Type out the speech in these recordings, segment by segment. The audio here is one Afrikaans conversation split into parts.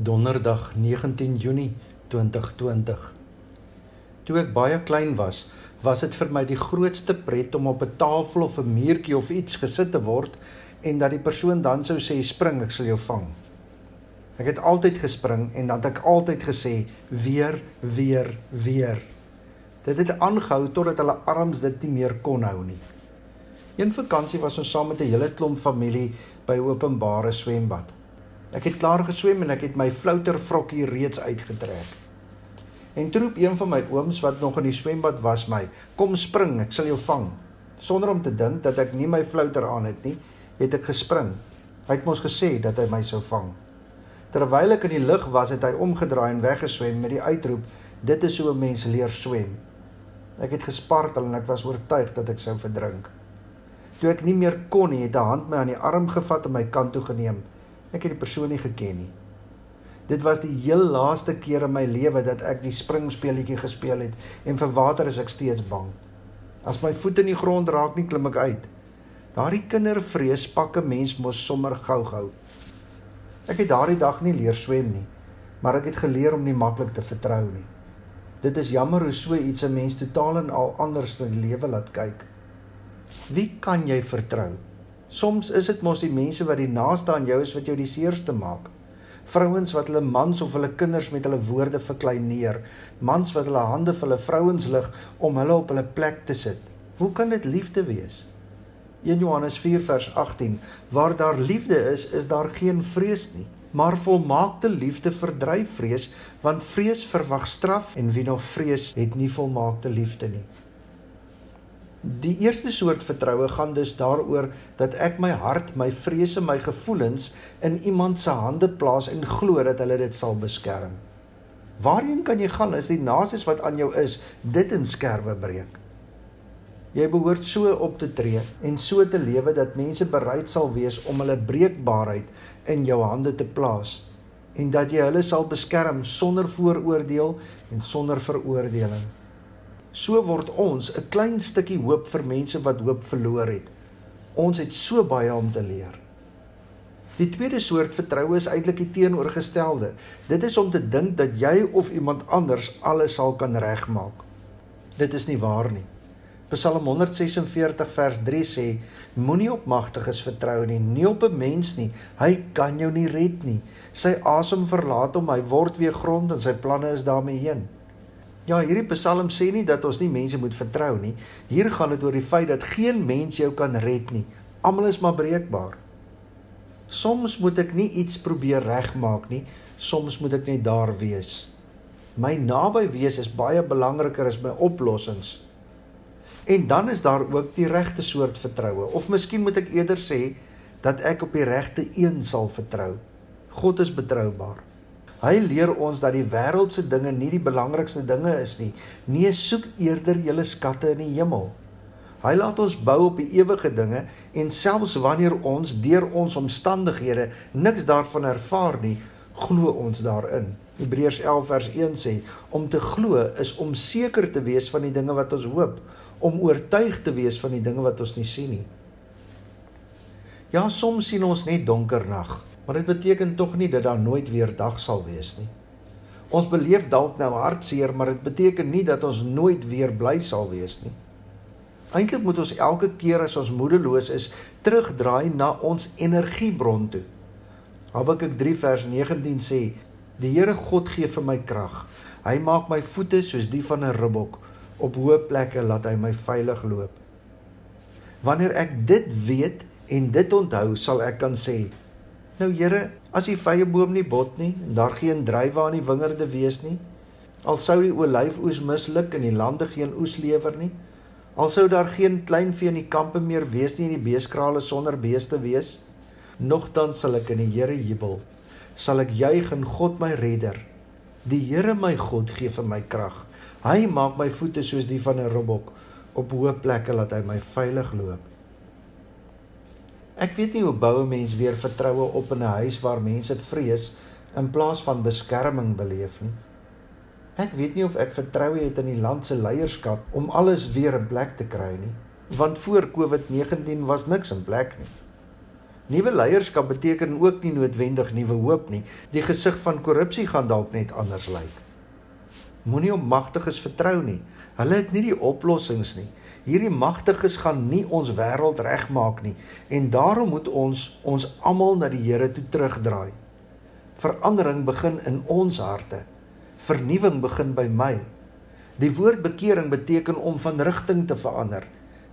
Donderdag 19 Junie 2020. Toe ek baie klein was, was dit vir my die grootste pret om op 'n tafel of 'n muurtjie of iets gesit te word en dat die persoon dan sou sê spring, ek sal jou vang. Ek het altyd gespring en dan ek altyd gesê weer, weer, weer. Dit het aangehou totdat hulle arms dit nie meer kon hou nie. Een vakansie was ons saam met 'n hele klomp familie by openbare swembad. Ek het klaar geswem en ek het my flouter vrokkie reeds uitgetrek. En toe roep een van my ooms wat nog in die swembad was my, "Kom spring, ek sal jou vang." Sonder om te dink dat ek nie my flouter aan het nie, het ek gespring. Hy het mos gesê dat hy my sou vang. Terwyl ek in die lug was, het hy omgedraai en weggeswem met die uitroep, "Dit is hoe 'n mens leer swem." Ek het gespartel en ek was oortuig dat ek sou verdrink. Toe ek nie meer kon nie, het 'n hand my aan die arm gevat en my kant toe geneem. Ek het die persoon nie geken nie. Dit was die heel laaste keer in my lewe dat ek die springspeletjie gespeel het en vir water is ek steeds bang. As my voete in die grond raak nie, klim ek uit. Daardie kindervrees pak 'n mens mos sommer gou-gou. Ek het daardie dag nie leer swem nie, maar ek het geleer om nie maklik te vertrou nie. Dit is jammer hoe so iets 'n mens totaal en al anders na die lewe laat kyk. Wie kan jy vertrou? Soms is dit mos die mense wat die naaste aan jou is wat jou die seerste maak. Vrouens wat hulle mans of hulle kinders met hulle woorde verkleineer, mans wat hulle hande vir hulle vrouens lig om hulle op hulle plek te sit. Hoe kan dit liefde wees? 1 Johannes 4 vers 18: Waar daar liefde is, is daar geen vrees nie. Maar volmaakte liefde verdryf vrees, want vrees verwag straf en wie nog vrees, het nie volmaakte liefde nie. Die eerste soort vertroue gaan dus daaroor dat ek my hart, my vrese, my gevoelens in iemand se hande plaas en glo dat hulle dit sal beskerm. Waarheen kan jy gaan as die nasies wat aan jou is dit in skerwe breek? Jy behoort so op te tree en so te lewe dat mense bereid sal wees om hulle breekbaarheid in jou hande te plaas en dat jy hulle sal beskerm sonder vooroordeel en sonder veroordeling. So word ons 'n klein stukkie hoop vir mense wat hoop verloor het. Ons het so baie om te leer. Die tweede soort vertroue is eintlik die teenoorgestelde. Dit is om te dink dat jy of iemand anders alles sal kan regmaak. Dit is nie waar nie. Psalm 146 vers 3 sê: Moenie op magtiges vertrou nie, nie op 'n mens nie. Hy kan jou nie red nie. Sy asem verlaat hom, hy word weer grond en sy planne is daarmee heen. Ja, hierdie Psalm sê nie dat ons nie mense moet vertrou nie. Hier gaan dit oor die feit dat geen mens jou kan red nie. Almal is maar breekbaar. Soms moet ek nie iets probeer regmaak nie, soms moet ek net daar wees. My naby wees is baie belangriker as my oplossings. En dan is daar ook die regte soort vertroue, of miskien moet ek eerder sê dat ek op die regte een sal vertrou. God is betroubaar. Hy leer ons dat die wêreldse dinge nie die belangrikste dinge is nie. Nee, soek eerder julle skatte in die hemel. Hy laat ons bou op die ewige dinge en selfs wanneer ons deur ons omstandighede niks daarvan ervaar nie, glo ons daarin. Hebreërs 11 vers 1 sê: Om te glo is om seker te wees van die dinge wat ons hoop, om oortuig te wees van die dinge wat ons nie sien nie. Ja, soms sien ons net donker nag. Maar dit beteken tog nie dat daar nooit weer dag sal wees nie. Ons beleef dalk nou hartseer, maar dit beteken nie dat ons nooit weer bly sal wees nie. Eintlik moet ons elke keer as ons moedeloos is, terugdraai na ons energiebron toe. Habakuk 3 vers 19 sê: "Die Here God gee vir my krag. Hy maak my voete soos die van 'n ribbok. Op hoë plekke laat hy my veilig loop." Wanneer ek dit weet en dit onthou, sal ek kan sê: Nou Here, as die vrye boom nie bot nie en daar geen druiwe aan die wingerde wees nie, al sou die olyfoes misluk en die lande geen oes lewer nie, al sou daar geen kleinvee in die kampe meer wees nie en die beeskrale sonder beeste wees, nogtans sal ek in die Here jubel, sal ek juig in God my redder. Die Here my God gee vir my krag. Hy maak my voete soos die van 'n robbok op hoë plekke laat hy my veilig loop. Ek weet nie hoe bou 'n mens weer vertroue op in 'n huis waar mense vrees in plaas van beskerming beleef nie. Ek weet nie of ek vertroue het in die land se leierskap om alles weer in plek te kry nie, want voor COVID-19 was niks in plek nie. Nuwe leierskap beteken ook nie noodwendig nuwe hoop nie. Die gesig van korrupsie gaan dalk net anders lyk. Moenie op magtiges vertrou nie. Hulle het nie die oplossings nie. Hierdie magtiges gaan nie ons wêreld regmaak nie en daarom moet ons ons almal na die Here toe terugdraai. Verandering begin in ons harte. Vernuwing begin by my. Die woord bekering beteken om van rigting te verander.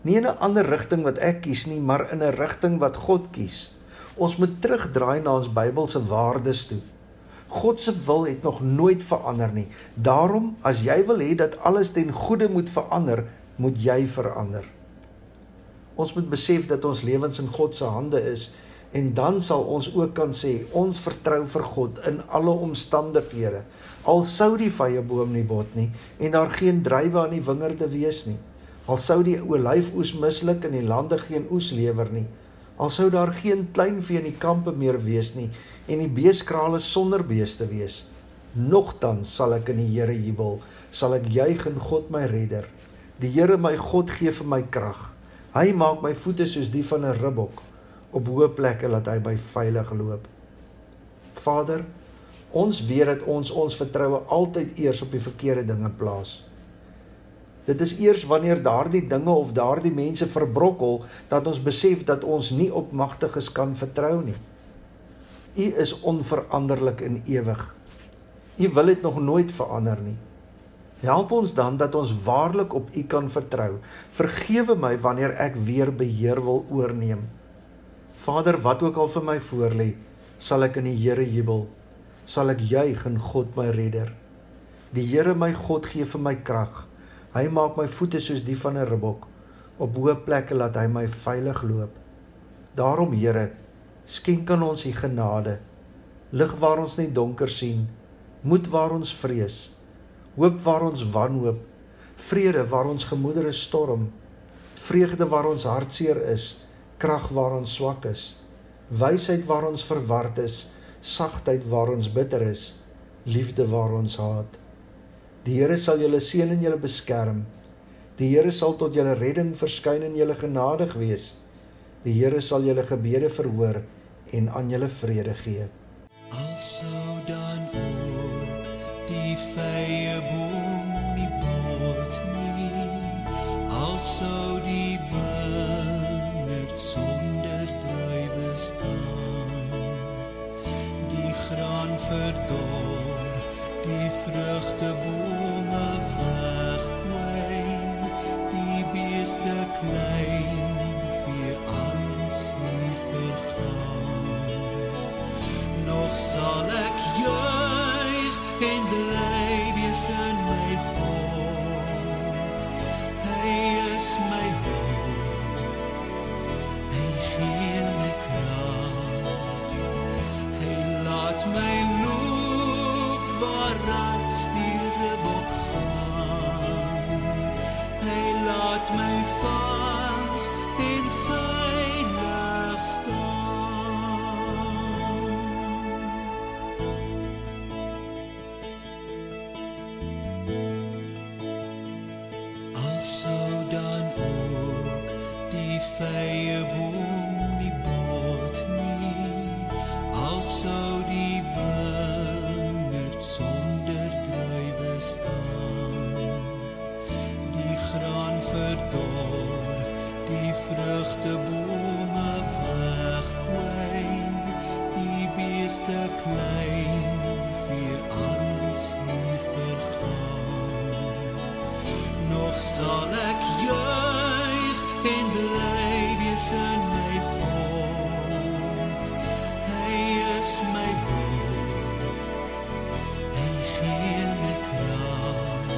Nie in 'n ander rigting wat ek kies nie, maar in 'n rigting wat God kies. Ons moet terugdraai na ons Bybelse waardes toe. God se wil het nog nooit verander nie. Daarom, as jy wil hê dat alles ten goeie moet verander, moet jy verander. Ons moet besef dat ons lewens in God se hande is en dan sal ons ook kan sê ons vertrou vir God in alle omstandighede. Al sou die vye boom nie bot nie en daar geen druiwe aan die wingerde wees nie. Al sou die olyfoes misluk en die lande geen oes lewer nie. Al sou daar geen kleinvee in die kampe meer wees nie en die beeskrale sonder beeste wees. Nogtans sal ek in die Here jubel, sal ek juig in God my redder. Die Here my God gee vir my krag. Hy maak my voete soos die van 'n ribbok op hoë plekke laat hy my veilig loop. Vader, ons weet dat ons ons vertroue altyd eers op die verkeerde dinge plaas. Dit is eers wanneer daardie dinge of daardie mense verbrokkel dat ons besef dat ons nie op magtiges kan vertrou nie. U is onveranderlik en ewig. U wil dit nog nooit verander nie. Help ons dan dat ons waarlik op U kan vertrou. Vergewe my wanneer ek weer beheer wil oorneem. Vader, wat ook al vir my voorlê, sal ek in die Here jubel. Sal ek juig in God my redder. Die Here my God gee vir my krag. Hy maak my voete soos die van 'n ribbok. Op hoë plekke laat hy my veilig loop. Daarom Here, skenk aan ons U genade. Lig waar ons net donker sien, moed waar ons vrees hoop waar ons wanhoop, vrede waar ons gemoedere storm, vreugde waar ons hartseer is, krag waar ons swak is, wysheid waar ons verward is, sagtheid waar ons bitter is, liefde waar ons haat. Die Here sal julle seën en julle beskerm. Die Here sal tot julle redding verskyn en julle genadig wees. Die Here sal julle gebede verhoor en aan julle vrede gee. Vye boom die bot nie. Also die wingerd sonder druiwe staan. Die graan verdor sal ek juig en bly wees in my God. Hy is my hoop. Hy gee my krag.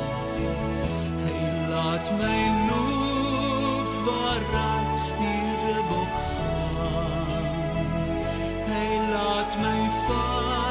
Hy laat my loop waar ratstiere bok gaan. Hy laat my vaar